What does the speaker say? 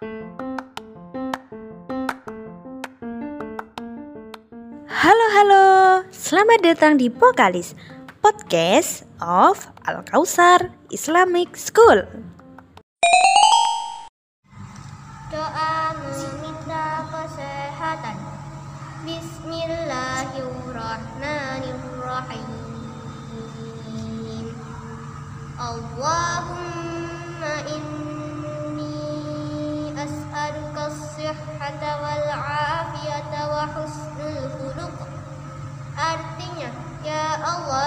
Halo halo, selamat datang di Pokalis Podcast of Al Kausar Islamic School. Doa meminta kesehatan. Bismillahirrahmanirrahim. Allahumma Allah,